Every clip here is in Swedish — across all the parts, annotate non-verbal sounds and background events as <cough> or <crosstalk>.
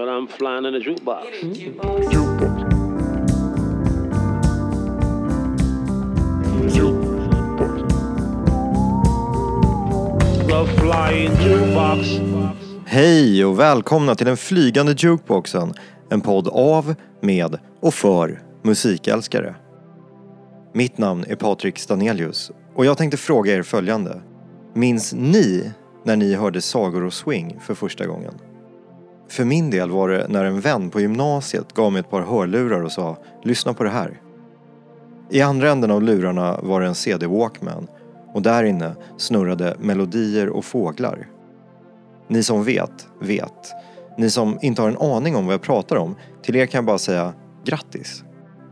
But I'm flying in a jukebox. Flying jukebox. Hej och välkomna till den flygande jukeboxen. En podd av, med och för musikälskare. Mitt namn är Patrik Stanelius och jag tänkte fråga er följande. Minns ni när ni hörde Sagor och Swing för första gången? För min del var det när en vän på gymnasiet gav mig ett par hörlurar och sa “Lyssna på det här”. I andra änden av lurarna var det en CD Walkman och där inne snurrade melodier och fåglar. Ni som vet, vet. Ni som inte har en aning om vad jag pratar om, till er kan jag bara säga grattis.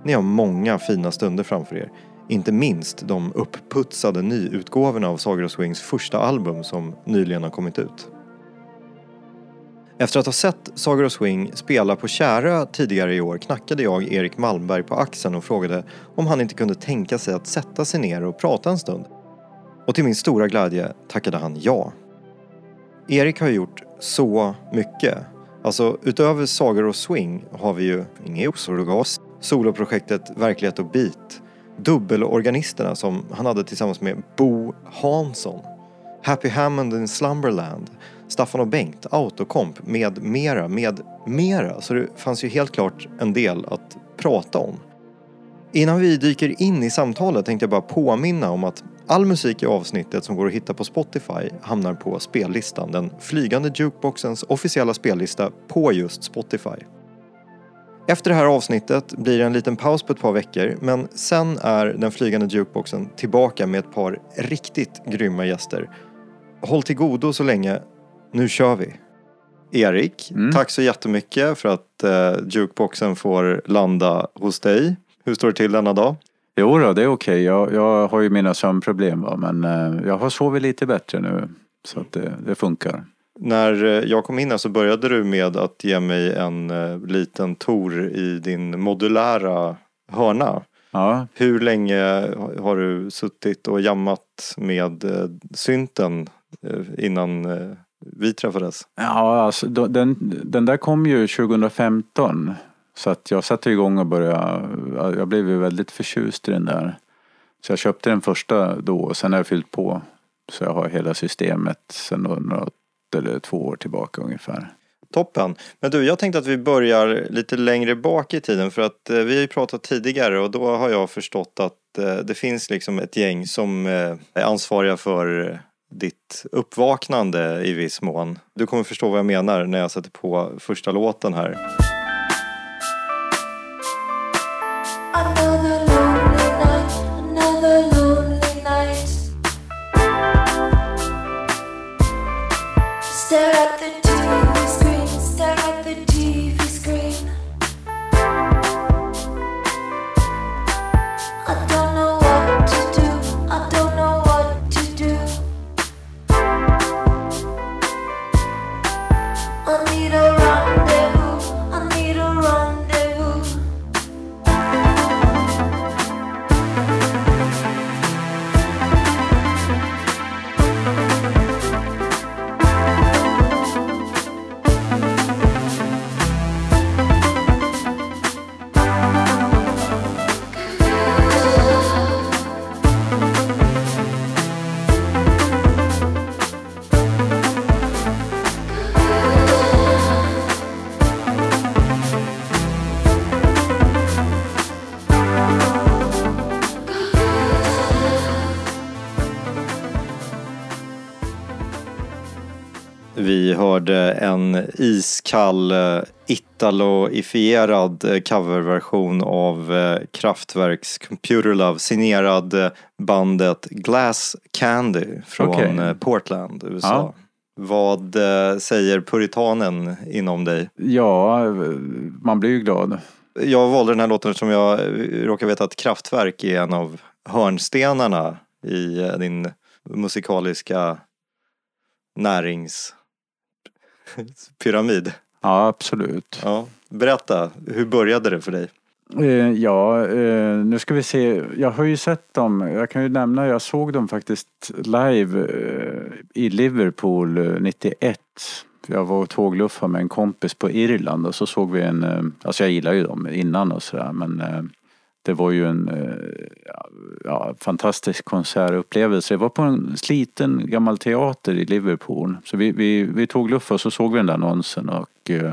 Ni har många fina stunder framför er. Inte minst de uppputsade nyutgåvorna av Sager och Swings första album som nyligen har kommit ut. Efter att ha sett Sager och Swing spela på Kärö tidigare i år knackade jag Erik Malmberg på axeln och frågade om han inte kunde tänka sig att sätta sig ner och prata en stund. Och till min stora glädje tackade han ja. Erik har gjort så mycket. Alltså utöver Sagor och Swing har vi ju Inge Osorgas, soloprojektet Verklighet och Beat, dubbelorganisterna som han hade tillsammans med Bo Hansson, Happy Hammond in Slumberland, Staffan och Bengt, Autokomp med mera, med mera. Så det fanns ju helt klart en del att prata om. Innan vi dyker in i samtalet tänkte jag bara påminna om att all musik i avsnittet som går att hitta på Spotify hamnar på spellistan, den flygande jukeboxens officiella spellista på just Spotify. Efter det här avsnittet blir det en liten paus på ett par veckor men sen är den flygande jukeboxen tillbaka med ett par riktigt grymma gäster. Håll till godo så länge, nu kör vi! Erik, Mm. tack så jättemycket för att eh, jukeboxen får landa hos dig. Hur står det till denna dag? Jo då, det är okej. Jag, jag har ju mina sömnproblem va? men eh, jag har sovit lite bättre nu. Så att det, det funkar. När eh, jag kom in här så började du med att ge mig en eh, liten tour i din modulära hörna. Ja, Hur länge har du suttit och jammat med eh, synten eh, innan vi träffades? ja alltså, då- den, den där kom ju 2015. Så att jag satte igång och började. Jag blev ju väldigt förtjust i den där. Så jag köpte den första då och sen har jag fyllt på. Så jag har hela systemet sen något eller två år tillbaka ungefär. Toppen! Men du, jag tänkte att vi börjar lite längre bak i tiden för att eh, vi har ju pratat tidigare och då har jag förstått att eh, det finns liksom ett gäng som eh, är ansvariga för ditt uppvaknande i viss mån. Du kommer förstå vad jag menar när jag sätter på första låten här. En iskall eh, italoifierad eh, coverversion av eh, Kraftwerks Computer Love signerad bandet Glass Candy från eh, Portland, USA. Ja. Vad säger puritanen inom dig? Ja, man blir ju glad. Jag valde den här låten som jag råkar veta att Kraftwerk är en av hörnstenarna i din musikaliska <laughs> näringspyramid. Ja, absolut. Ja, berätta, hur började det för dig? Eh, ja, eh, nu ska vi se. Jag har ju sett dem. Jag kan ju nämna, jag såg dem faktiskt live eh, i Liverpool eh, 91. jag var och tågluffade med en kompis på Irland och så såg vi en, eh, alltså jag gillar ju dem innan och sådär men eh, det var ju en eh, ja, fantastisk konsertupplevelse. Det var på en sliten gammal teater i Liverpool. Så vi, vi, vi tog luff och så såg vi den där annonsen och eh,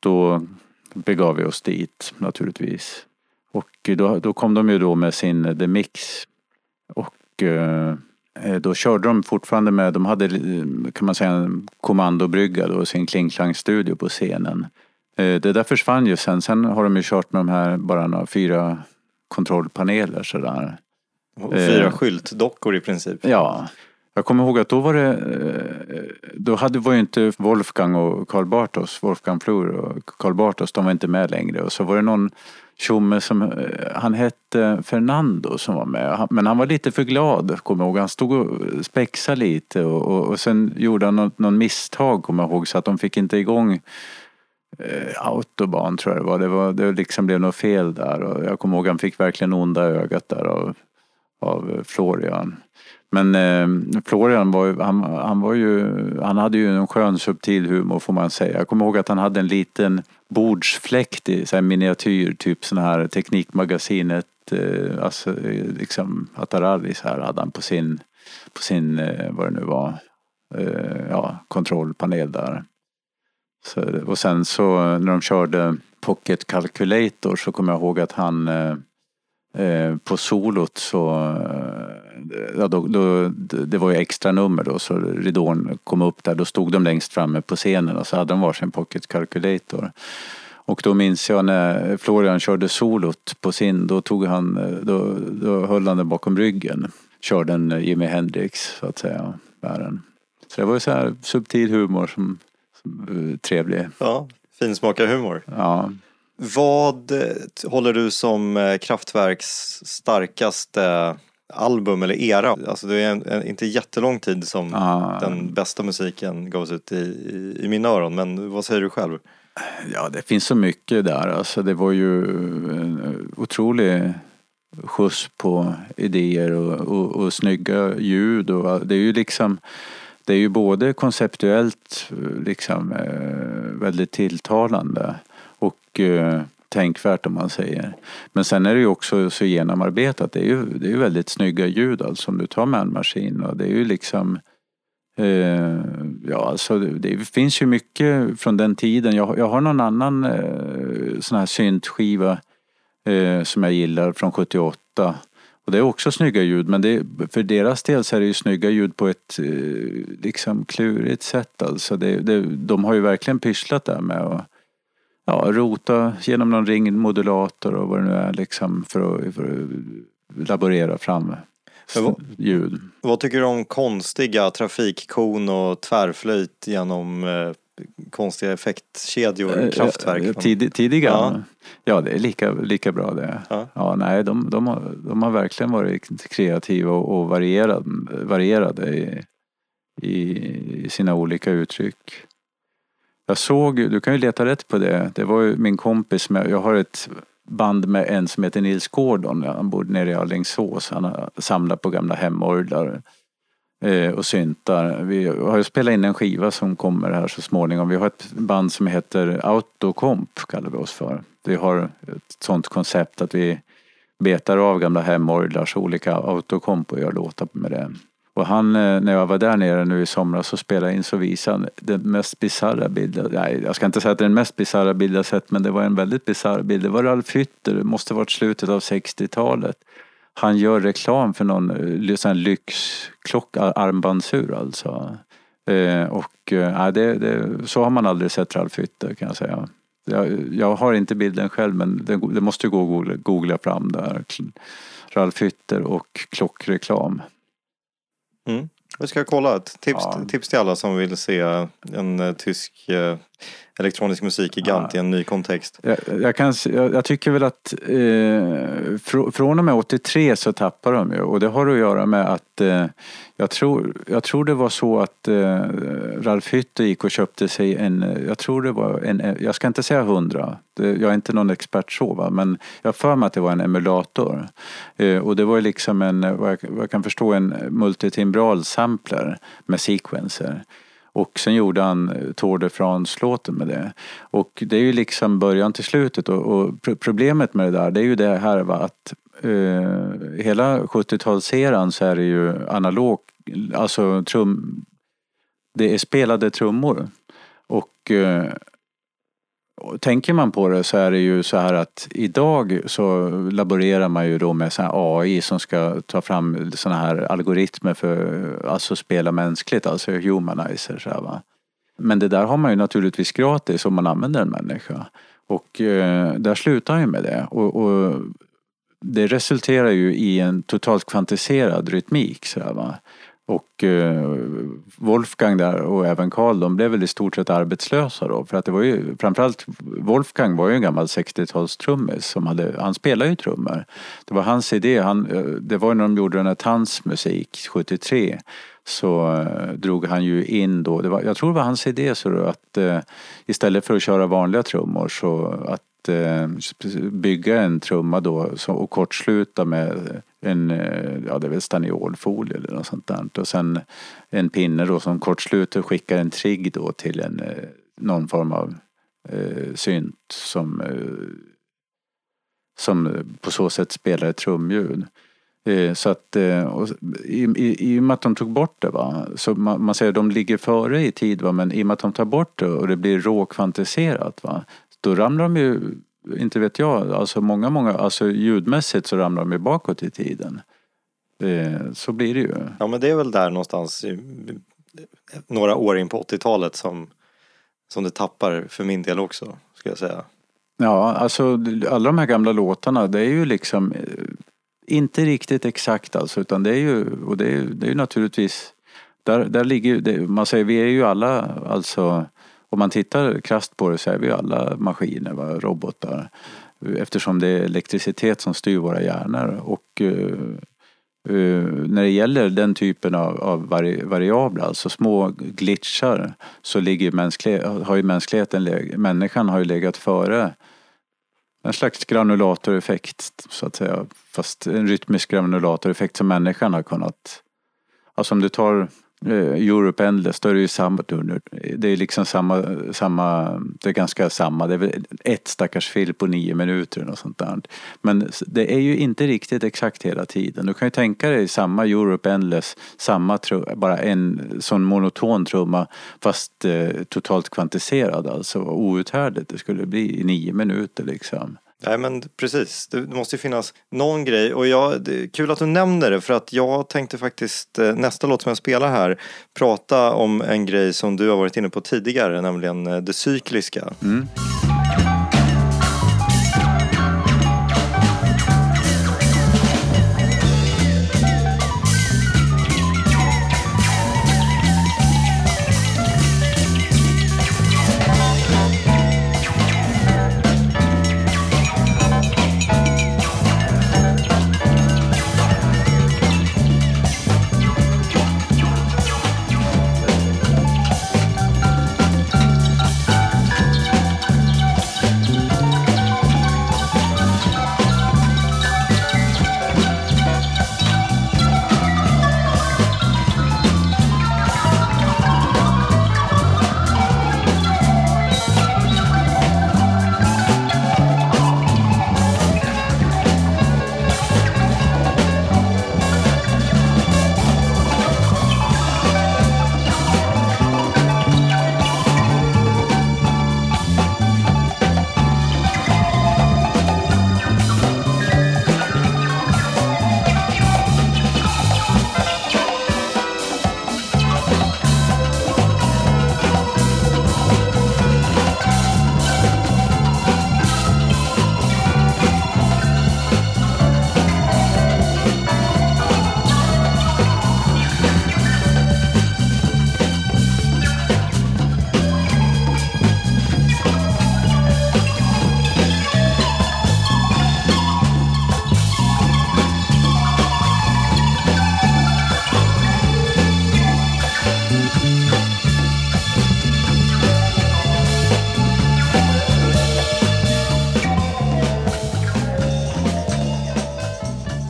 då begav vi oss dit naturligtvis. Och då, då kom de ju då med sin eh, The Mix. Och då körde de fortfarande med, de hade kan man säga en kommandobrygga då, sin klingklangstudio på scenen. Eh, Det där försvann ju sen. Sen har de ju kört med de här bara några fyra kontrollpaneler sådär. Och fyra Eh. skyltdockor i princip. Ja. Jag kommer ihåg att då var det, eh, då hade, var ju inte Wolfgang och Karl Bartos, Wolfgang Flur och Karl Bartos, de var inte med längre. Och så var det någon tjomme som, eh, han hette Fernando som var med. Men han var lite för glad, kommer jag ihåg. Han stod och spexade lite och, och, och sen gjorde han något, någon misstag, kommer jag ihåg, så att de fick inte igång eh, autobahn tror jag det var. Det, var, det liksom blev något fel där och jag kommer ihåg han fick verkligen onda ögat där av, av Florian. Men eh, Florian var ju, han, han var ju, han hade ju en skön subtil humor får man säga. Jag kommer ihåg att han hade en liten bordsfläkt i så här miniatyr, typ sån här Teknikmagasinet, eh, alltså eh, liksom Ataralli så här hade han på sin, på sin, eh, vad det nu var, eh, ja, kontrollpanel där. Så, och sen så när de körde Pocket Calculator så kommer jag ihåg att han eh, eh på solot så eh, ja, då, då, det var ju extra nummer då så ridån kom upp där. Då stod de längst framme på scenen och så hade de varsin Pocket Calculator. Och då minns jag när Florian körde solot på sin, då tog han, då, då höll han den bakom ryggen. Körde en eh, Jimi Hendrix så att säga, bären. Så det var ju så här subtil humor som, trevlig. Ja, finsmakarhumor. Ja. Vad eh, håller du som eh, Kraftwerks starkaste album eller era? Alltså det är en, en, inte jättelång tid som Ja. den bästa musiken gavs ut i, i, i mina öron. Men vad säger du själv? Ja, det finns så mycket där. Alltså, det var ju en otrolig skjuts på idéer och, och, och snygga ljud. Och det är ju liksom det är ju både konceptuellt eh, liksom eh, väldigt tilltalande och eh, tänkvärt om man säger. Men sen är det ju också så genomarbetat. Det är ju, det är ju väldigt snygga ljud alltså om du tar Man Machine och det är ju liksom Eh, ja, alltså det, det finns ju mycket från den tiden. Jag, jag har någon annan eh, sån här syntskiva eh, som jag gillar från 78. Och det är också snygga ljud men det, för deras del så är det ju snygga ljud på ett eh, liksom klurigt sätt alltså. Det, det, de har ju verkligen pysslat där med att ja, rota genom någon ringmodulator och vad det nu är liksom för att, för att laborera fram Men vad- ljud. Vad tycker du om konstiga trafikkon och tvärflöjt genom eh, konstiga effektkedjor, kraftverk? Eh, Tid, tidiga? Ja. Ja. det är lika, lika bra det. Ja. Ja, nej, de, de, har, de har verkligen varit kreativa och, och varierad, varierade i, i sina olika uttryck. Jag såg, du kan ju leta rätt på det, det var ju min kompis med, jag har ett band med en som heter Nils Gordon, han bor nere i Alingsås, han har samlat på gamla hemorglar eh, Eh, och syntar. Vi har ju spelat in en skiva som kommer här så småningom. Vi har ett band som heter Autocomp kallar vi oss för. Vi har ett sånt koncept att vi betar av gamla hemorglars olika autokomp och gör låtar med det. Och han, eh, när jag var där nere nu i somras och spelade in så visade han den mest bisarra bilden. Nej, jag ska inte säga att det är den mest bisarra bild jag sett men det var en väldigt bisarr bild. Det var Ralf Hütter, det måste varit slutet av 60-talet. Han gör reklam för någon eh, sån lyxklocka, armbandsur alltså. Eh, och eh, det, det, så har man aldrig sett Ralf Hütter kan jag säga. Jag, jag har inte bilden själv men det, det måste ju gå att googla, googla fram där. Ralf Hütter och klockreklam. Mm. Vi ska kolla. Ett tips, Ja. tips till alla som vill se en eh, tysk eh, elektronisk musikgigant Ja. i en ny kontext. Jag, jag, kan, jag, jag tycker väl att eh, fr, från och med 83 så tappar de ju och det har att göra med att eh, jag, tror, jag tror det var så att eh, Ralf Hütter gick och köpte sig en, eh, jag tror det var en, eh, jag ska inte säga hundra, jag är inte någon expert så va, men jag för mig att det var en emulator. Eh, och det var ju liksom en, vad jag, vad jag kan förstå, en multitimbral sampler med sequencer. Och sen gjorde han eh, Tour de France-låten med det. Och det är ju liksom början till slutet och, och problemet med det där det är ju det här va, att eh, hela 70-talseran så är det ju analog, alltså trum, det är spelade trummor. Och eh, tänker man på det så är det ju så här att idag så laborerar man ju då med så här AI som ska ta fram såna här algoritmer för alltså spela mänskligt, alltså humanizer. Så här, va? Men det där har man ju naturligtvis gratis om man använder en människa. Och eh, där slutar ju med det. Och, och det resulterar ju i en totalt kvantiserad rytmik. Så här, va? Och eh, Wolfgang där och även Karl de blev väl i stort sett arbetslösa då. För att det var ju framförallt Wolfgang var ju en gammal 60-talstrummis som hade, han spelade ju trummor. Det var hans idé, han, eh, det var när de gjorde den här Tans musik 73 så eh, drog han ju in då, det var, jag tror det var hans idé så då, att eh, istället för att köra vanliga trummor så att Eh, bygga en trumma då och kortsluta med en, eh, ja det är väl staniolfolie eller något sånt där. Och sen en pinne då som kortsluter och skickar en trigg då till en, eh, någon form av eh, synt som, eh, som på så sätt spelar ett trumljud. Eh, Så att, eh, och i, i, i och med att de tog bort det va, så man, man säger att de ligger före i tid va, men i och med att de tar bort det och det blir råkvantiserat va, då ramlar de ju, inte vet jag, alltså många, många, alltså ljudmässigt så ramlar de ju bakåt i tiden. Eh, Så blir det ju. Ja men det är väl där någonstans några år in på 80-talet som, som det tappar för min del också, skulle jag säga. Ja, alltså alla de här gamla låtarna det är ju liksom eh, inte riktigt exakt alltså utan det är ju, och det är, det är ju naturligtvis där, där ligger ju, det, man säger vi är ju alla alltså om man tittar krasst på det så är vi alla maskiner, va, robotar. Eftersom det är elektricitet som styr våra hjärnor och uh, uh, när det gäller den typen av, av vari, variabler, alltså små glitchar, så ligger mänsklig, har ju mänskligheten, människan har ju legat före en slags granulatoreffekt så att säga. Fast en rytmisk granulatoreffekt som människan har kunnat... Alltså om du tar Eh, Europe Endless då är det ju samma... Det är liksom samma, samma... Det är ganska samma. Det är väl ett stackars fel på nio minuter och sånt där. Men det är ju inte riktigt exakt hela tiden. Du kan ju tänka dig samma Europe Endless, samma bara en sån monoton trumma fast eh, totalt kvantiserad alltså. Outhärdligt det skulle bli i nio minuter liksom. Nej men precis, det måste ju finnas någon grej och jag, det är kul att du nämner det för att jag tänkte faktiskt eh, nästa låt som jag spelar här prata om en grej som du har varit inne på tidigare nämligen eh, det cykliska. Mm.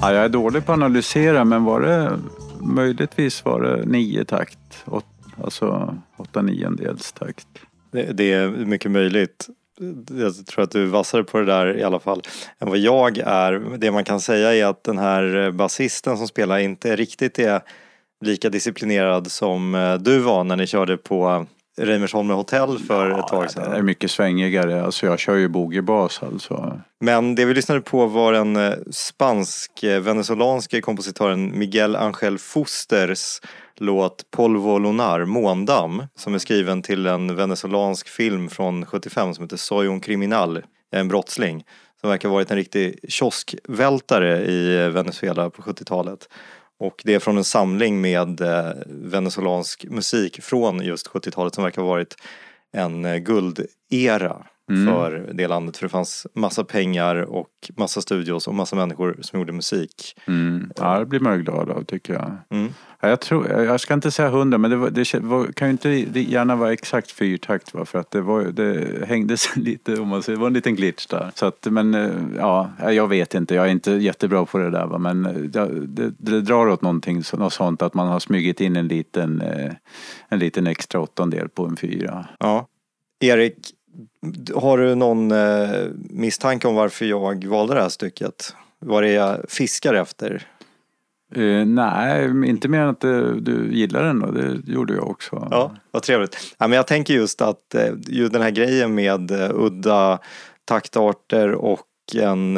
Ja, jag är dålig på att analysera men var det möjligtvis var det nio takt? Åt, Alltså åtta niondels takt. Det, det är mycket möjligt. Jag tror att du är vassare på det där i alla fall än vad jag är. Det man kan säga är att den här basisten som spelar inte riktigt är lika disciplinerad som eh, du var när ni körde på Reimersholme hotell för ett tag Det är sedan. mycket svängigare. Alltså jag kör ju boogiebas alltså. Men det vi lyssnade på var den eh, spansk eh, kompositören Miguel Angel Fusters låt Polvo Lunar, Måndamm, som är skriven till en venezolansk film från 75 som heter Soy un criminal, en brottsling. Som verkar ha varit en riktig kioskvältare i Venezuela på 70-talet. Och det är från en samling med eh, venezolansk musik från just 70-talet som verkar ha varit en eh, guldera. Mm. för det landet. För det fanns massa pengar och massa studios och massa människor som gjorde musik. Mm. Ja, det blir man ju glad av tycker jag. Mm. Ja, jag, tror, jag ska inte säga hundra men det, var, det var, kan ju inte gärna vara exakt fyrtakt va? för att det, var, det hängde sig <laughs> lite om man säger, det var en liten glitch där. Så att, men eh, ja, jag vet inte, jag är inte jättebra på det där va? men eh, det, det, det drar åt någonting något sånt att man har smugit in en liten, eh, en liten extra åttondel på en fyra. Ja. Erik, har du någon eh, misstanke om varför jag valde det här stycket? Vad det är jag fiskar efter? Eh, nej, inte mer än att eh, du gillar den och det gjorde jag också. Ja, vad trevligt. Ja, men jag tänker just att eh, ju den här grejen med udda taktarter och en,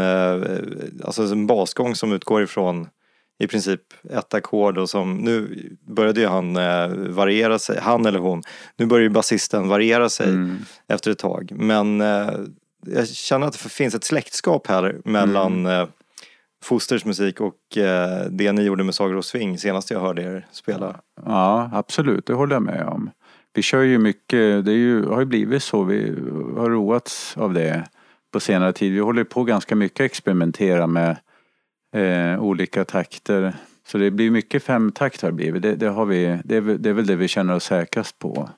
alltså en basgång som utgår ifrån i princip ett ackord och som nu började ju han eh, variera sig, han eller hon, nu börjar ju basisten variera sig Mm. efter ett tag. Men eh, jag känner att det finns ett släktskap här mellan eh, Fosters musik och det ni gjorde med Sagor och Swing senast jag hörde er spela. Ja, absolut. Det håller jag med om. Vi kör ju mycket, det ju, har ju blivit så. Vi har roats av det på senare tid. Vi håller på ganska mycket att experimentera med eh, olika takter. Så det blir mycket femtakt har det blivit. Det, det, har vi, det, är, väl- det är väl det vi känner oss säkrast på.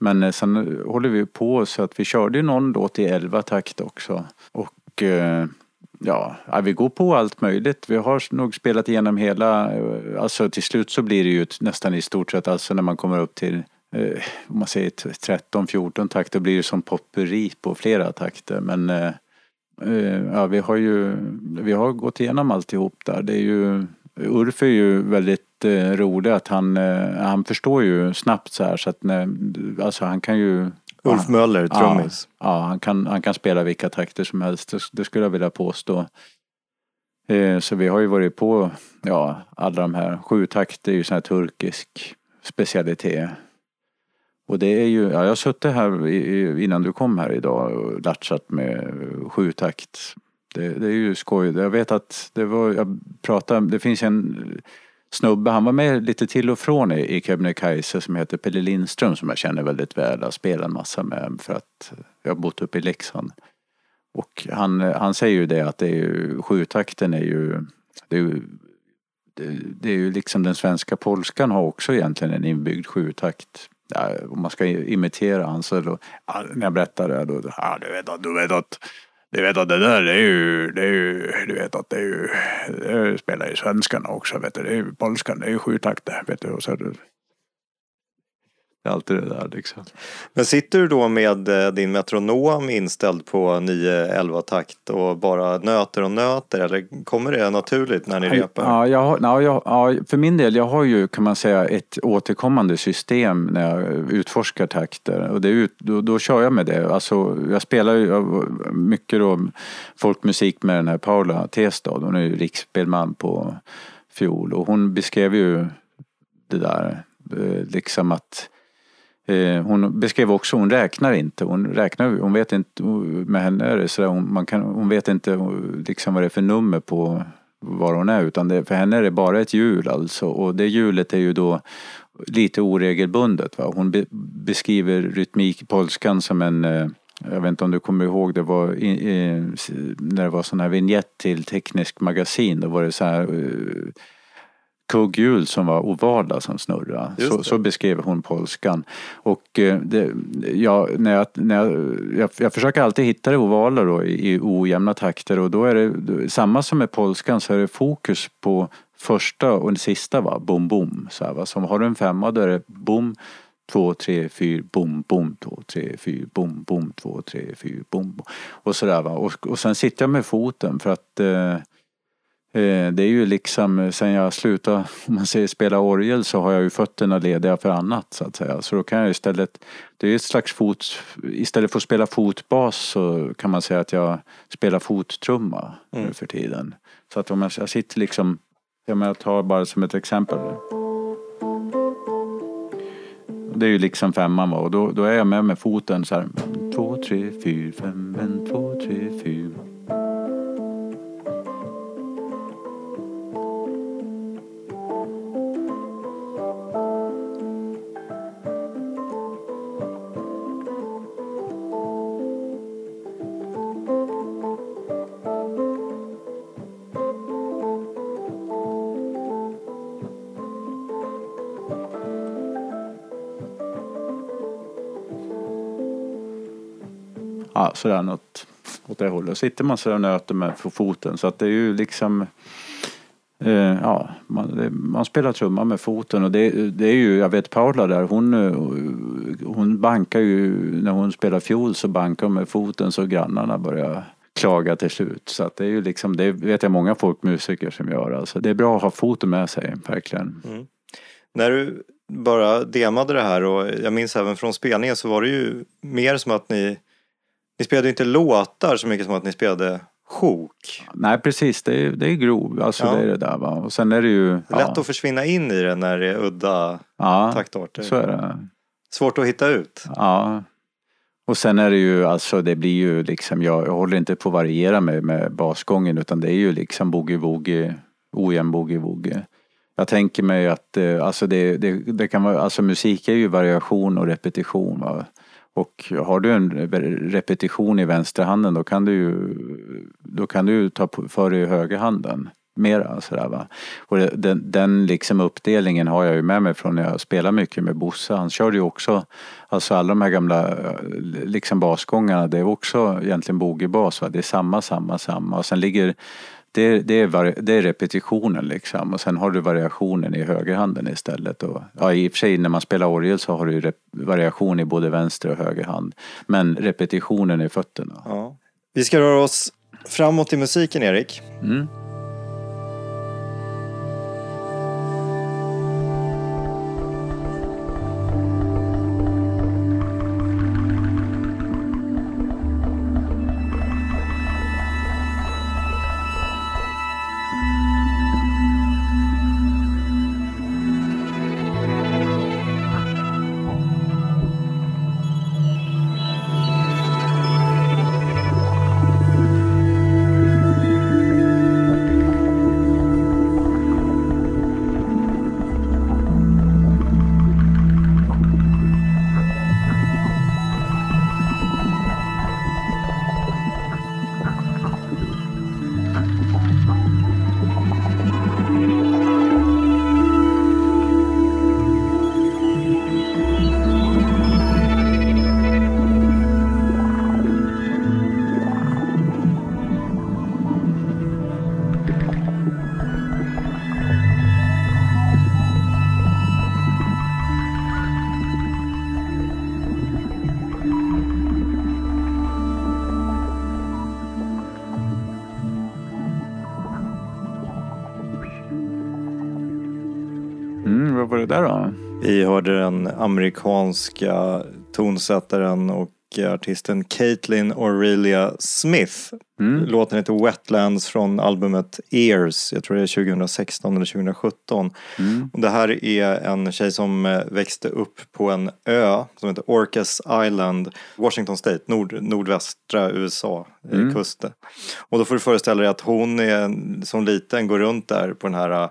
Men eh, sen håller vi på så att vi körde någon låt i elva takt också. Och eh, ja, vi går på allt möjligt. Vi har nog spelat igenom hela, eh, alltså till slut så blir det ju nästan i stort sett, alltså när man kommer upp till eh, om man säger 13-14 takter blir det som potpurri på flera takter. Men eh, ja, vi har ju vi har gått igenom alltihop där. Det är ju, Ulf är ju väldigt eh, rolig att han, eh, han förstår ju snabbt så här så att när, alltså han kan ju Ulf Möller, trummis. Ja, ja han, kan, han kan spela vilka takter som helst, det, det skulle jag vilja påstå. Eh, så vi har ju varit på, ja, alla de här, sju takter är ju sån här turkisk specialitet. Och det är ju, ja, jag har suttit här innan du kom här idag och latchat med sju takt. Det, det är ju skoj. Jag vet att det var, jag pratade, det finns en snubbe, han var med lite till och från i, i Kebnekaise som heter Pelle Lindström som jag känner väldigt väl. Jag har spelat en massa med för att jag har bott uppe i Leksand. Och han, han säger ju det att det är ju, sjutakten är ju, det är ju det, det är ju liksom den svenska polskan har också egentligen en inbyggd sjutakt. Ja, om man ska imitera han så då, ja, när jag berättar det då, ja du vet att, du vet att du vet att det där det är ju, det är ju, du vet att det är ju, det spelar ju svenskarna också vet du, det är ju polskan, det är ju sjutakter vet du. Och så, det är alltid det där liksom. Men sitter du då med eh, din metronom inställd på 9-11 takt och bara nöter och nöter eller kommer det naturligt när ni repar? Ja, jag ja, jag, ja, för min del, jag har ju kan man säga ett återkommande system när jag utforskar takter. Och det ut, då, då kör jag med det. Alltså, jag spelar ju mycket då folkmusik med den här Paula Testad. Hon är ju riksspelman på fiol och hon beskrev ju det där eh, liksom att Eh, hon beskrev också, hon räknar inte. Hon räknar, hon vet inte, med henne är det sådär, hon, man kan, hon vet inte eh, liksom vad det är för nummer på var hon är utan det, för henne är det bara ett hjul alltså och det hjulet är ju då lite oregelbundet. Va? Hon be, beskriver rytmik, polskan som en eh, jag vet inte om du kommer ihåg, det var i, i, när det var sån här vignett till Teknisk magasin. Då var det så här kugghjul som var ovala som snurrade. Så, så beskrev hon polskan. Och eh, det, ja, när jag, när jag, jag, jag försöker alltid hitta det ovala då i, i ojämna takter och då är det samma som med polskan så är det fokus på första och den sista va, bom bom. Så här, va. Så har du en femma då är det bom, två, tre, fyra, bom, bom, två, tre, fyra, bom, bom, två, tre, fyra, bom, bom. Och sådär va. Och, och sen sitter jag med foten för att eh, det är ju liksom, eh, sen jag slutade, <laughs> om man säger spela orgel så har jag ju fötterna lediga för annat så att säga. Så då kan jag istället, det är ett slags fot, istället för att spela fotbas så kan man säga att jag spelar fottrumma nu för tiden. Så att om jag, jag sitter liksom, om jag tar bara som ett exempel. Det är ju liksom femman va? och då, då är jag med med foten så här. Två, tre, fyra, fem, en, två, tre, fyra. Sådär något åt det hållet. Sitter man sådär och nöter med foten så att det är ju liksom eh, Ja, man, det, man spelar trumma med foten och det, det är ju, jag vet Paula där, hon, eh, hon bankar ju, när hon spelar fiol så bankar hon med foten så grannarna börjar klaga till slut. Så att det är ju liksom, det vet jag många folkmusiker som gör. Alltså det är bra att ha foten med sig, verkligen. Mm. När du bara demade det här och jag minns även från spelningen så var det ju mer som att ni ni spelade inte låtar så mycket som att ni spelade sjok. Nej precis, det är, det är grov, alltså Ja. det är det där va. Och sen är det ju... Lätt ja, att försvinna in i det när det är udda ja, taktarter. så är det. Svårt att hitta ut. Ja. Och sen är det ju alltså det blir ju liksom jag, jag håller inte på att variera med, med basgången utan det är ju liksom boogie-woogie, ojämn boogie-woogie. Jag tänker mig att eh, alltså det, det, det kan vara, alltså musik är ju variation och repetition va. Och har du en repetition i vänsterhanden då kan du ju, då kan du ta för dig i högerhanden. Mera sådär va. Och den, den liksom uppdelningen har jag ju med mig från när jag spelar mycket med Bosse. Han körde ju också, alltså alla de här gamla liksom basgångarna det är också egentligen boogiebas. Det är samma, samma, samma. Och sen ligger det, det, är, det är repetitionen liksom och sen har du variationen i högerhanden istället. Och, ja, I och för sig när man spelar orgel så har du variation i både vänster och höger hand. Men repetitionen i fötterna. Ja. Vi ska röra oss framåt i musiken Erik. Mm. Där då? Vi hörde den amerikanska tonsättaren och artisten Caitlin Aurelia Smith. Mm. Låten heter Wetlands från albumet Ears. Jag tror det är 2016 eller 2017. Mm. Och det här är en tjej som eh, växte upp på en ö som heter Orcas Island, Washington State, nord, nordvästra USA, eh, Mm. kusten. Och då får du föreställa dig att hon är, som liten går runt där på den här eh,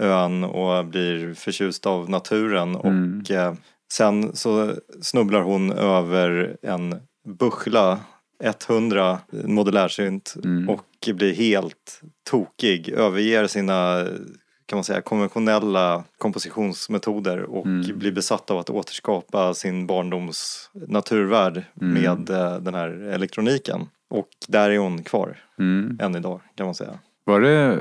ön och blir förtjust av naturen Mm. och eh, sen så snubblar hon över en Buchla 100 modulärsynt Mm. och blir helt tokig, överger sina kan man säga konventionella kompositionsmetoder och Mm. blir besatt av att återskapa sin barndoms naturvärld Mm. med eh, den här elektroniken. Och där är hon kvar Mm. än idag kan man säga. Var det,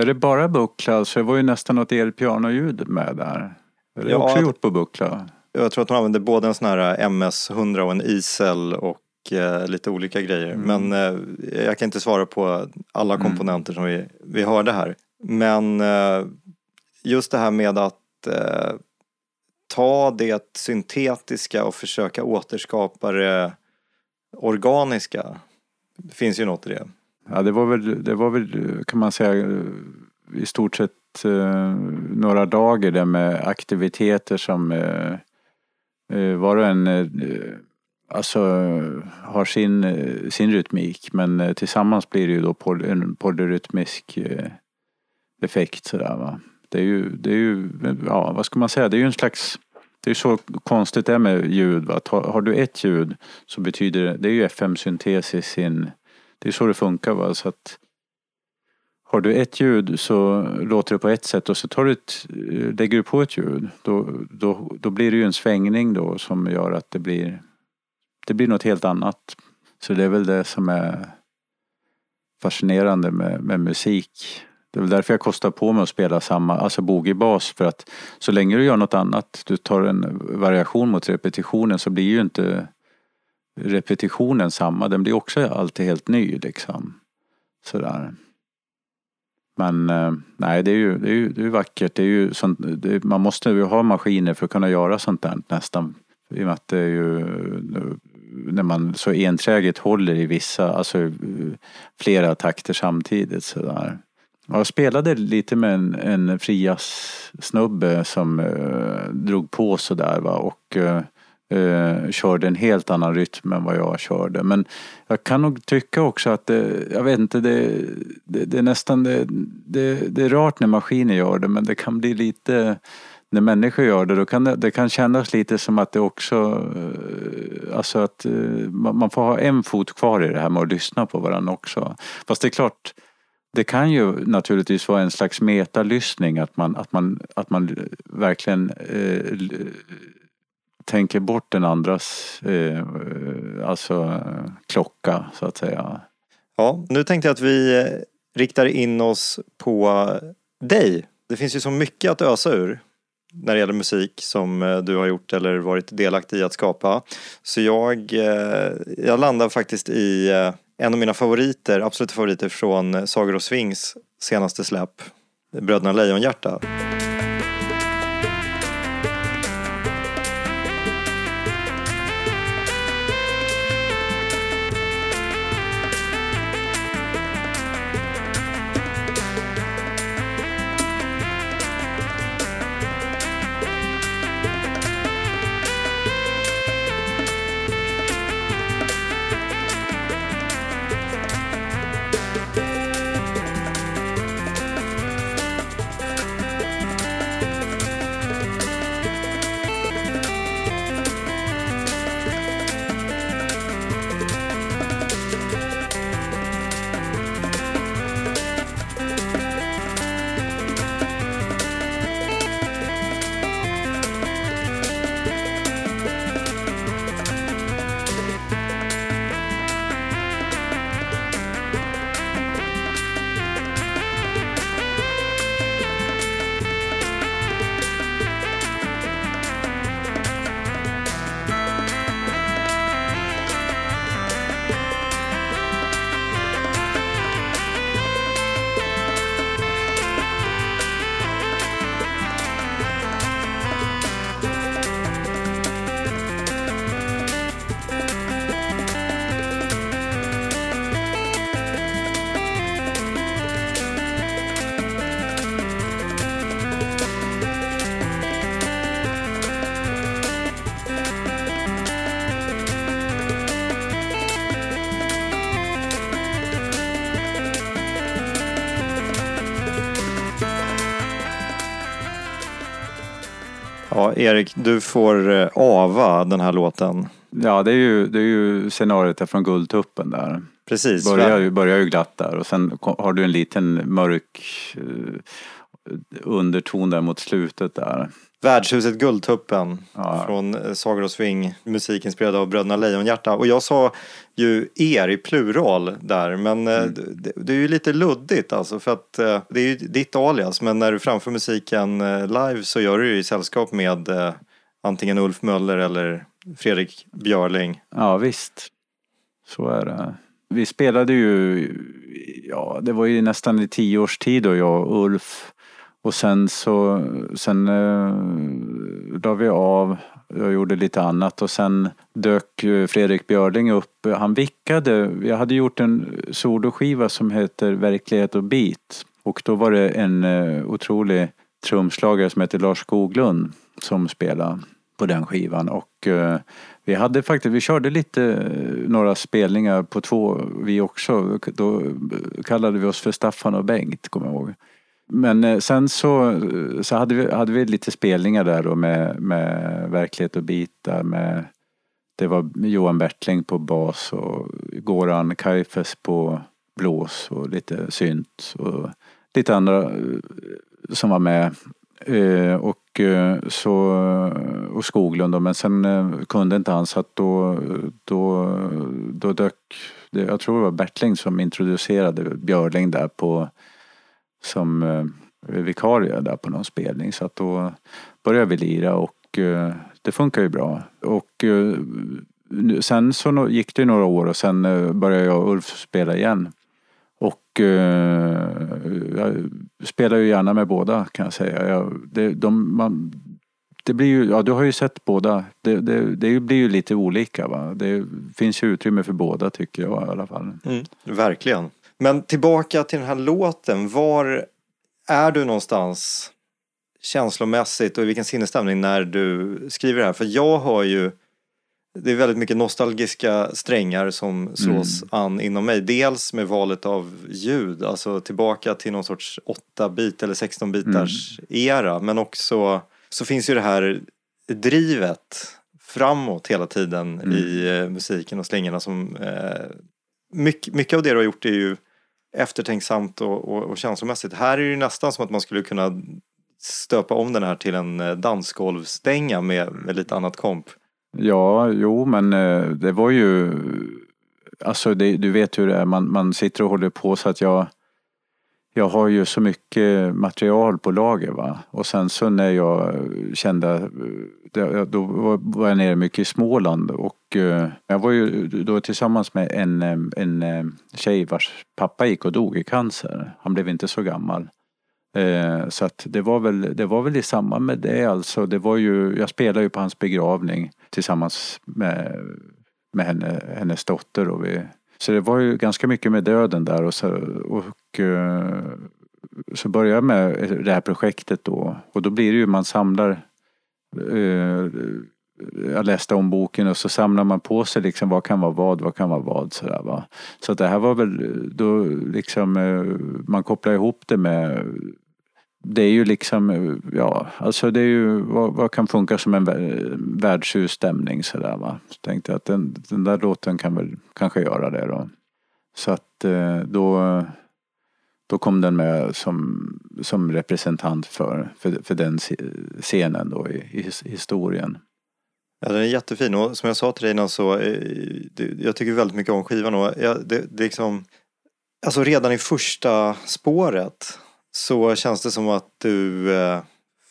är det bara buckla? Så det var ju nästan något elpianoljud med där. Är det Ja, också gjort på buckla? Jag tror att hon använde både en sån här MS-100 och en Isel och eh, lite olika grejer. Men eh, jag kan inte svara på alla komponenter som vi, vi hörde här. Men eh, just det här med att eh, ta det syntetiska och försöka återskapa det organiska. Det finns ju något i det. Ja, det var väl, det var väl kan man säga i stort sett eh, några dagar där med aktiviteter som eh, eh var och en eh, alltså har sin, eh, sin rytmik men eh, tillsammans blir det ju då poly, en polyrytmisk eh, effekt sådär va. Det är ju, det är ju, ja vad ska man säga, det är ju en slags det är så konstigt det är med ljud. Va? Har, har du ett ljud så betyder det, det är ju FM-syntes i sin, det är så det funkar va. Så att har du ett ljud så låter det på ett sätt och så tar du ett, eh, lägger du på ett ljud. Då, då, då blir det ju en svängning då som gör att det blir, det blir något helt annat. Så det är väl det som är fascinerande med, med musik. Det är väl därför jag kostar på mig att spela samma, alltså boogiebas för att så länge du gör något annat, du tar en variation mot repetitionen så blir ju inte repetitionen samma, den blir också alltid helt ny liksom. Sådär. Men eh, nej, det är ju, det är ju, det är vackert. Det är ju sånt, det, man måste ju ha maskiner för att kunna göra sånt där nästan. I och med att det är ju eh, när man så enträget håller i vissa, alltså eh, flera takter samtidigt sådär. Jag spelade lite med en, en frias-snubbe som eh, drog på sådär va och eh, eh, körde en helt annan rytm än vad jag körde. Men jag kan nog tycka också att det, jag vet inte, det, det, det är nästan, det, det, det är rart när maskiner gör det men det kan bli lite när människor gör det, då kan det, det kan kännas lite som att det också, eh, alltså att eh, man får ha en fot kvar i det här med att lyssna på varandra också. Fast det är klart, det kan ju naturligtvis vara en slags metalyssning att man, att man, att man verkligen eh, tänker bort den andras eh, alltså klocka så att säga. Ja, nu tänkte jag att vi eh, riktar in oss på dig. Det finns ju så mycket att ösa ur när det gäller musik som eh, du har gjort eller varit delaktig i att skapa. Så jag, eh, jag landar faktiskt i en av mina favoriter, absoluta favoriter från Sagor och Svings senaste släpp, Bröderna Lejonhjärta. Ja, Erik, du får eh, ava den här låten. Ja, det är ju, det är ju scenariot där från Guldtuppen där. Precis. Börjar ju, börjar ju glatt där och sen har du en liten mörk eh, underton där mot slutet där. Värdshuset Guldtuppen Ja. från eh, Sagor och Sving, musikinspirerad av Bröderna Lejonhjärta. Och jag sa ju er i plural där, men eh, Mm. det, det är ju lite luddigt alltså för att eh, det är ju ditt alias, men när du framför musiken live så gör du det ju i sällskap med antingen Ulf Möller eller Fredrik Björling. Ja visst. Så är det. Vi spelade ju, ja det var ju nästan i tio års tid då jag och Ulf. Och sen så, sen eh, la vi av. Jag gjorde lite annat och sen dök eh, Fredrik Björling upp. Han vickade. Jag hade gjort en soloskiva som heter Verklighet och beat. Och då var det en eh, otrolig trumslagare som heter Lars Skoglund som spelade på den skivan. Och eh, vi hade faktiskt, vi körde lite eh, några spelningar på två vi också. Då kallade vi oss för Staffan och Bengt, kommer jag ihåg. Men eh, sen så, så hade, vi, hade vi lite spelningar där då med, med Verklighet och bitar med det var Johan Bertling på bas och Goran Kaifes på blås och lite synt och lite andra eh, som var med. Eh, och, så, och Skoglund då, men sen kunde inte han så att då, då, då dök, jag tror det var Bertling som introducerade Björling där på som eh, vikarie där på någon spelning så att då började vi lira och eh, det funkar ju bra. Och eh, sen så gick det några år och sen eh, började jag och Ulf spela igen. Och eh, jag spelar ju gärna med båda kan jag säga. Jag, det, de, man, det blir ju, ja du har ju sett båda. Det, det, det blir ju lite olika va. Det finns ju utrymme för båda tycker jag i alla fall. Mm, verkligen. Men tillbaka till den här låten. Var är du någonstans känslomässigt och i vilken sinnesstämning när du skriver det här? För jag har ju det är väldigt mycket nostalgiska strängar som slås an inom mig. Dels med valet av ljud, alltså tillbaka till någon sorts 8-bit eller 16-bitars era. Men också så finns ju det här drivet framåt hela tiden i eh, musiken och slingorna som eh, mycket, mycket av det du har gjort är ju eftertänksamt och, och, och känslomässigt. Här är det ju nästan som att man skulle kunna stöpa om den här till en eh, dansgolvsdänga med, med lite annat komp. Ja, jo men eh, det var ju Alltså det, du vet hur det är, man, man sitter och håller på så att jag Jag har ju så mycket material på lager va och sen så när jag kände eh, då var jag nere mycket i Småland och eh, jag var ju då tillsammans med en, eh, en eh, tjej vars pappa gick och dog i cancer. Han blev inte så gammal. Så att det var väl, det var väl i samband med det alltså. Det var ju, jag spelade ju på hans begravning tillsammans med, med henne, hennes dotter. Och vi, så det var ju ganska mycket med döden där och så, och, så började jag med det här projektet då. Och då blir det ju, man samlar eh, jag läste om boken och så samlar man på sig liksom vad kan vara vad, vad kan vara vad sådär va. Så att det här var väl då liksom eh, man kopplar ihop det med det är ju liksom, eh, ja, alltså det är ju, vad, vad kan funka som en världshus värdshusstämning sådär va. Så tänkte jag att den, den där låten kan väl kanske göra det då. Så att eh, då, då kom den med som, som representant för, för, för den sce- scenen då i, i his- historien. Ja, den är jättefin och som jag sa till dig innan så eh, jag tycker väldigt mycket om skivan och jag, det, det är liksom Alltså redan i första spåret så känns det som att du eh,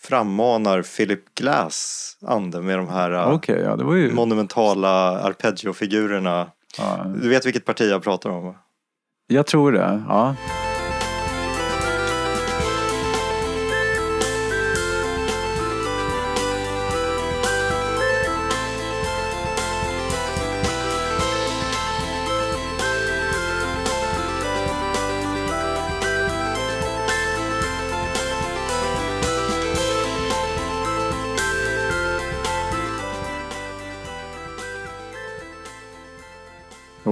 frammanar Philip Glass ande med de här eh, Okej, ja ju... monumentala arpeggio-figurerna. Ja, Du vet vilket parti jag pratar om? jag tror det, ja.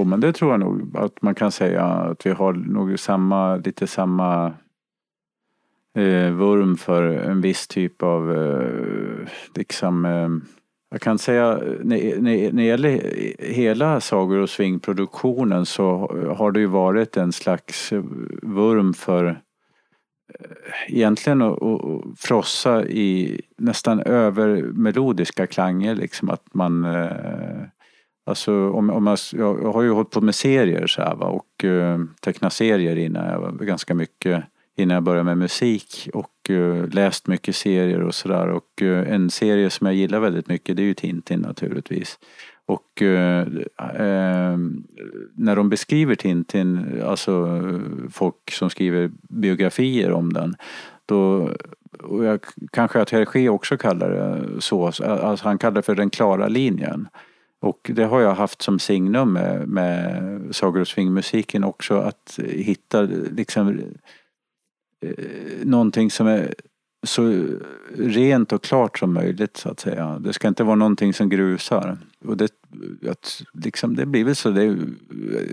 Men det tror jag nog att man kan säga att vi har nog samma, lite samma eh, vurm för en viss typ av eh, liksom eh, jag kan säga när, när, när det gäller hela Sagor och svingproduktionen så har det ju varit en slags vurm för eh, egentligen att att frossa i nästan övermelodiska klanger liksom att man eh, Alltså om, om jag, jag har ju hållit på med serier så här va och eh, tecknat serier innan jag ganska mycket innan jag började med musik och eh, läst mycket serier och sådär. Och eh, en serie som jag gillar väldigt mycket det är ju Tintin naturligtvis. Och eh, ehm, när de beskriver Tintin, alltså folk som skriver biografier om den, då och jag, kanske att Hergé också kallar det så, alltså han kallar det för den klara linjen. Och det har jag haft som signum med, med sagor och swingmusiken också att hitta liksom eh, någonting som är så rent och klart som möjligt så att säga. Det ska inte vara någonting som grusar. Och det, att, liksom, det blir väl så. Det är,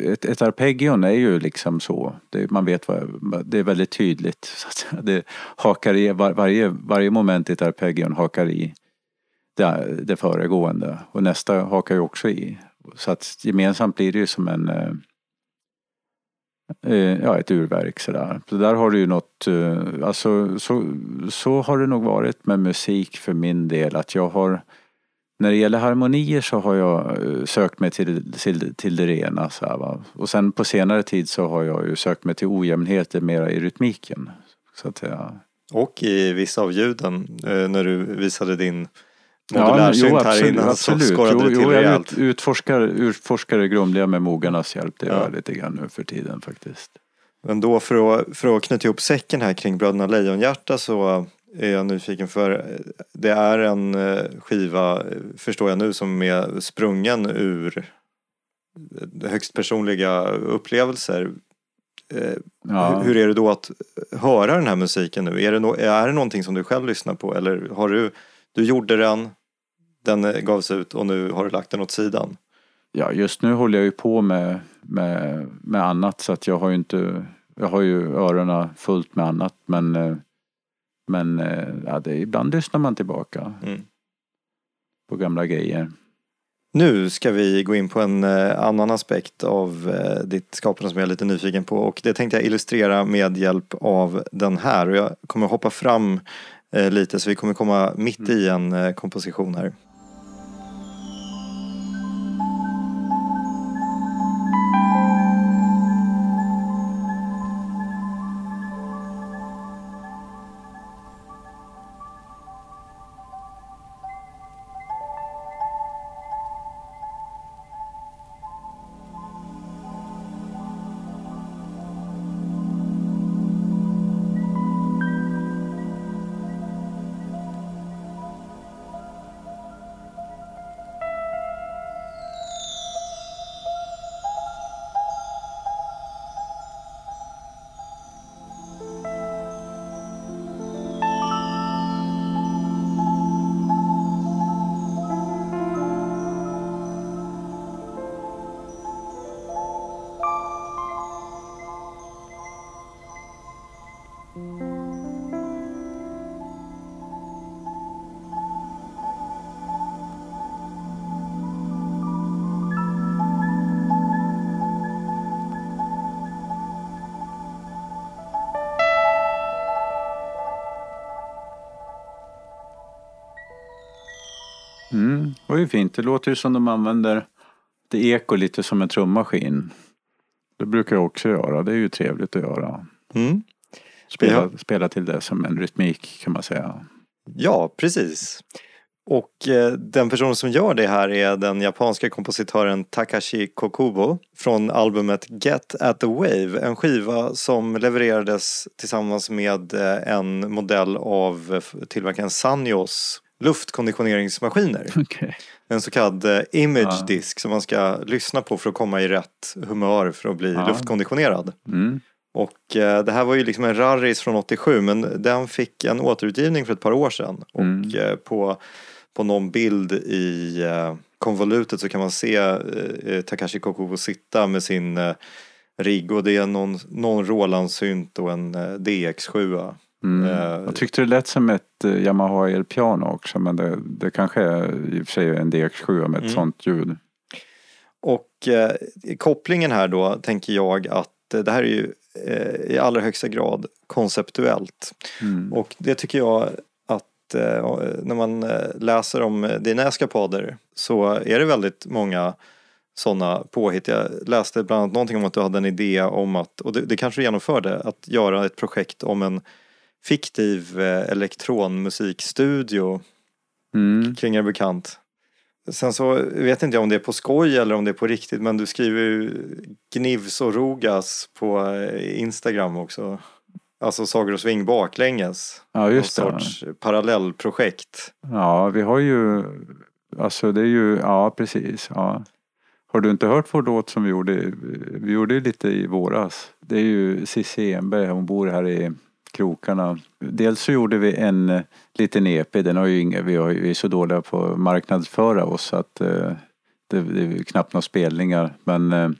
ett, ett arpeggion är ju liksom så. Det, man vet vad, det är väldigt tydligt. Så att säga. Det hakar i, var, varje, varje moment i ett arpeggion hakar i det, det föregående. Och nästa hakar ju också i. Så att gemensamt blir det ju som en eh, eh, ja, ett urverk sådär. Så där har du ju något, eh, alltså så, så har det nog varit med musik för min del att jag har när det gäller harmonier så har jag sökt mig till, till, till det rena. Så här, va? Och sen på senare tid så har jag ju sökt mig till ojämnheter mera i rytmiken. Så att säga. Och i vissa av ljuden när du visade din Ja, jo, här absolut, innan absolut. så skorrade Jo, det till jo, jag rejält. ut, utforskar, utforskar det grumliga med mogarnas hjälp. Det gör Ja. jag lite grann nu för tiden faktiskt. Men då för att, för att knyta ihop säcken här kring Bröderna Lejonhjärta så är jag nyfiken för det är en eh, skiva, eh, förstår jag nu, som är sprungen ur eh, högst personliga upplevelser. Ja. Hur är det då att höra den här musiken nu? Är det, no, är det någonting som du själv lyssnar på eller har du, du gjorde den, den gavs ut och nu har du lagt den åt sidan? Ja, just nu håller jag ju på med, med, med annat så att jag har ju inte, jag har ju öronen fullt med annat men eh, men eh, ja, det, ibland lyssnar man tillbaka Mm. på gamla grejer. Nu ska vi gå in på en eh, annan aspekt av ditt skapande som jag är lite nyfiken på och det tänkte jag illustrera med hjälp av den här och jag kommer hoppa fram lite så vi kommer komma mitt i en eh, komposition här. Ju fint. Det låter ju som de använder det eko lite som en trummaskin. Det brukar jag också göra. Det är ju trevligt att göra. Mm. Spela, Ja. spela till det som en rytmik kan man säga. Ja, precis. Och eh, den person som gör det här är den japanska kompositören Takashi Kokubo från albumet Get at the Wave. En skiva som levererades tillsammans med eh, en modell av eh, tillverkaren Sanyos luftkonditioneringsmaskiner. Okej. En så kallad eh, image disk som man ska lyssna på för att komma i rätt humör för att bli Ja. luftkonditionerad. Mm. Och eh, det här var ju liksom en rarris från 87 men den fick en återutgivning för ett par år sedan. Och Mm. eh, på, på någon bild i eh, konvolutet så kan man se eh, Takashi Kokubo sitta med sin eh, rigg och det är någon, någon Roland-synt och en eh, DX7. Mm. Eh, Jag tyckte det lät som ett eh, Yamaha elpiano också men det, det kanske är i och för sig en DX7 med ett Mm. sånt ljud. Och eh, kopplingen här då tänker jag att eh, det här är ju eh, i allra högsta grad konceptuellt. Mm. Och det tycker jag att eh, när man eh, läser om dina eskapader så är det väldigt många sådana påhitt. Jag läste bland annat någonting om att du hade en idé om att, och det, det kanske du genomförde, att göra ett projekt om en fiktiv eh, elektronmusikstudio Mm. kring er bekant. Sen så vet inte jag om det är på skoj eller om det är på riktigt men du skriver ju Gnivs och Rogas på eh, Instagram också. Alltså Sagor och Sving baklänges. Ja, just Någon det. sorts parallellprojekt. Ja, vi har ju, alltså det är ju, ja precis. Ja. Har du inte hört vår låt som vi gjorde? Vi gjorde ju lite i våras. Det är ju Cissi Enberg, hon bor här i krokarna. Dels så gjorde vi en eh, liten EP, den har ju inga, vi, har, vi är så dåliga på att marknadsföra oss att eh, det, det är knappt några spelningar. Men eh,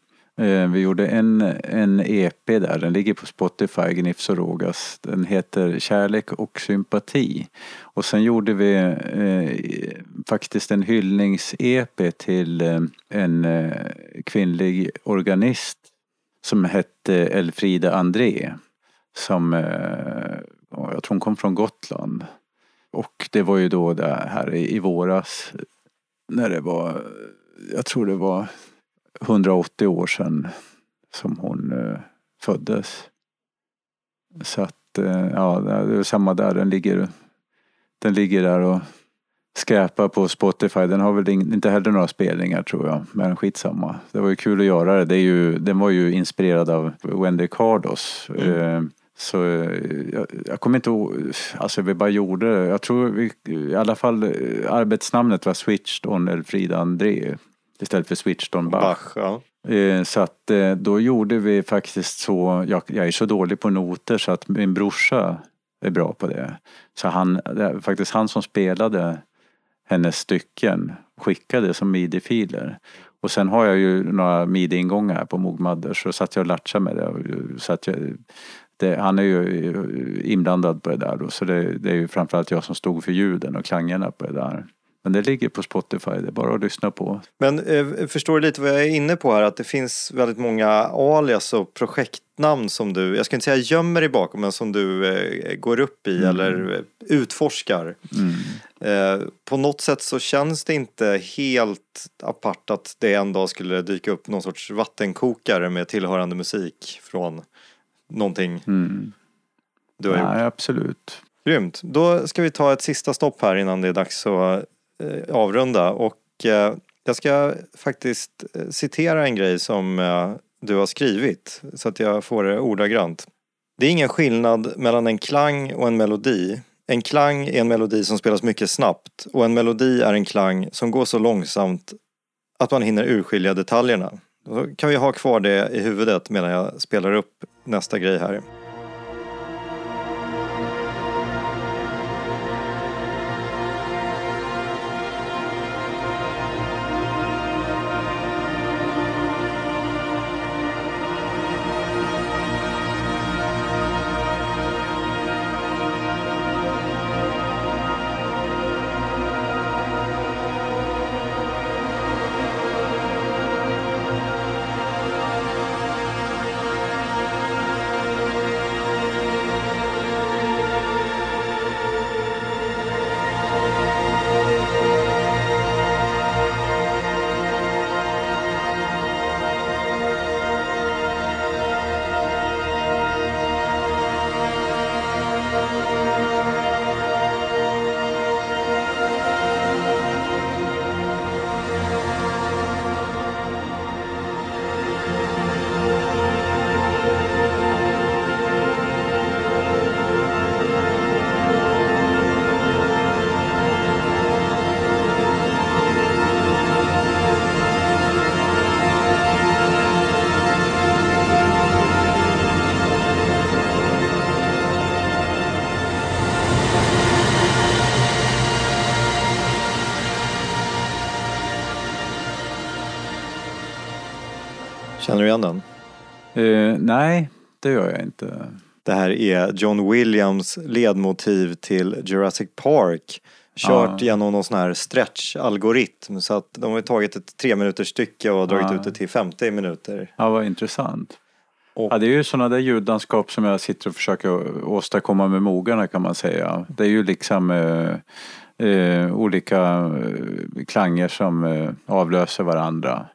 eh vi gjorde en, en EP där, den ligger på Spotify, Gnifs och Rogas. Den heter Kärlek och sympati. Och sen gjorde vi eh, faktiskt en hyllnings-EP till eh, en eh, kvinnlig organist som hette Elfrida André. Som, eh, ja, jag tror hon kom från Gotland. Och det var ju då det här i, våras när det var, jag tror det var 180 år sedan som hon eh, föddes. Så att, eh, ja, det är samma där. Den ligger, den ligger där och skräpar på Spotify. Den har väl inte heller några spelningar tror jag. Men skitsamma. Det var ju kul att göra det. det är ju, den var ju inspirerad av Wendy Cardos. Eh, så eh, jag, jag kommer inte ihåg, alltså vi bara gjorde det. Jag tror vi, i alla fall eh, arbetsnamnet var Switched on Elfrida André. Istället för Switched on Bach. Bach, ja. Eh, Så att då gjorde vi faktiskt så, jag, jag är så dålig på noter så att min brorsa är bra på det. Så han, det är faktiskt han som spelade hennes stycken skickade som midi-filer. Och sen har jag ju några midi-ingångar på Mogmadder så satt jag och latchade med det. Så att jag, det, han är ju inblandad på det där då, så det, det är ju framförallt jag som stod för ljuden och klangerna på det där. Men det ligger på Spotify, det är bara att lyssna på. Men eh, förstår du lite vad jag är inne på här? Att det finns väldigt många alias och projektnamn som du, jag ska inte säga gömmer dig bakom, men som du eh, går upp i eller eh, utforskar. Eh, på något sätt så känns det inte helt apart att det en dag skulle dyka upp någon sorts vattenkokare med tillhörande musik från någonting Mm. du har gjort. Nej, absolut. Grymt. Då ska vi ta ett sista stopp här innan det är dags att eh, avrunda. Och eh, jag ska faktiskt eh, citera en grej som eh, du har skrivit så att jag får det ordagrant. Det är ingen skillnad mellan en klang och en melodi. En klang är en melodi som spelas mycket snabbt och en melodi är en klang som går så långsamt att man hinner urskilja detaljerna. Då kan vi ha kvar det i huvudet medan jag spelar upp nästa grej här. Känner du igen den? Eh, nej, det gör jag inte. Det här är John Williams ledmotiv till Jurassic Park. Kört Ja. genom någon sån här stretch-algoritm. Så att de har tagit ett tre minuters stycke och dragit Ja. ut det till 50 minuter. Ja, vad intressant. Och- Ja, det är ju sådana där ljudlandskap som jag sitter och försöker åstadkomma med mogarna kan man säga. Det är ju liksom eh, eh, olika eh, klanger som eh, avlöser varandra.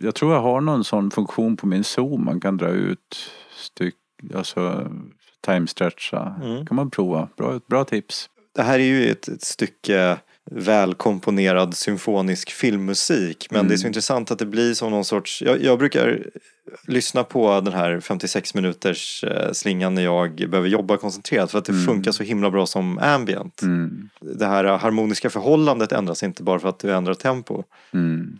Jag tror jag har någon sån funktion på min Zoom. Man kan dra ut styck, alltså timestretcha. Mm. kan man prova. Bra, bra tips. Det här är ju ett, ett stycke välkomponerad symfonisk filmmusik. Men Mm. det är så intressant att det blir som någon sorts... Jag, jag brukar lyssna på den här 56 minuters eh, slingan när jag behöver jobba koncentrerat för att det Mm. funkar så himla bra som ambient. Mm. Det här harmoniska förhållandet ändras inte bara för att du ändrar tempo. Mm.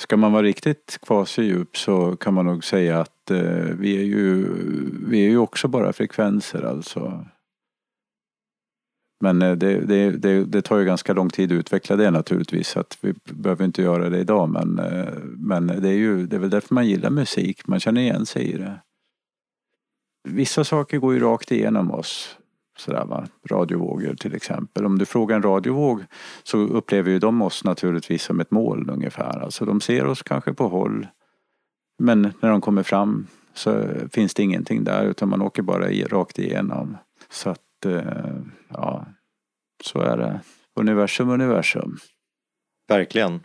Ska man vara riktigt kvasidjup så kan man nog säga att eh, vi, är ju, vi är ju också bara frekvenser alltså. Men eh, det, det, det, det tar ju ganska lång tid att utveckla det naturligtvis. Så att vi behöver inte göra det idag. Men, eh, men det, är ju, det är väl därför man gillar musik. Man känner igen sig i det. Vissa saker går ju rakt igenom oss. Sådär va. Radiovågor till exempel. Om du frågar en radiovåg så upplever ju de oss naturligtvis som ett moln ungefär. Alltså de ser oss kanske på håll. Men när de kommer fram så finns det ingenting där utan man åker bara i, rakt igenom. Så att, eh, ja, så är det. Universum, universum. Verkligen.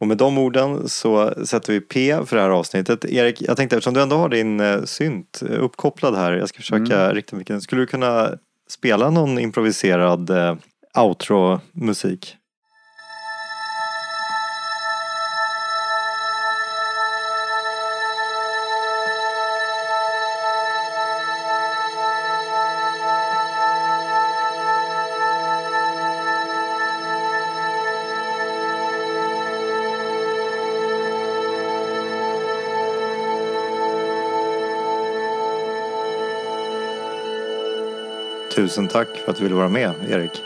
Och med de orden så sätter vi P för det här avsnittet. Erik, jag tänkte eftersom du ändå har din eh, synt uppkopplad här. Jag ska försöka Mm. rikta micken. Skulle du kunna spela någon improviserad eh, outro-musik? Tusen tack för att du ville vara med, Erik.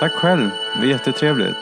Tack själv. Det var jättetrevligt.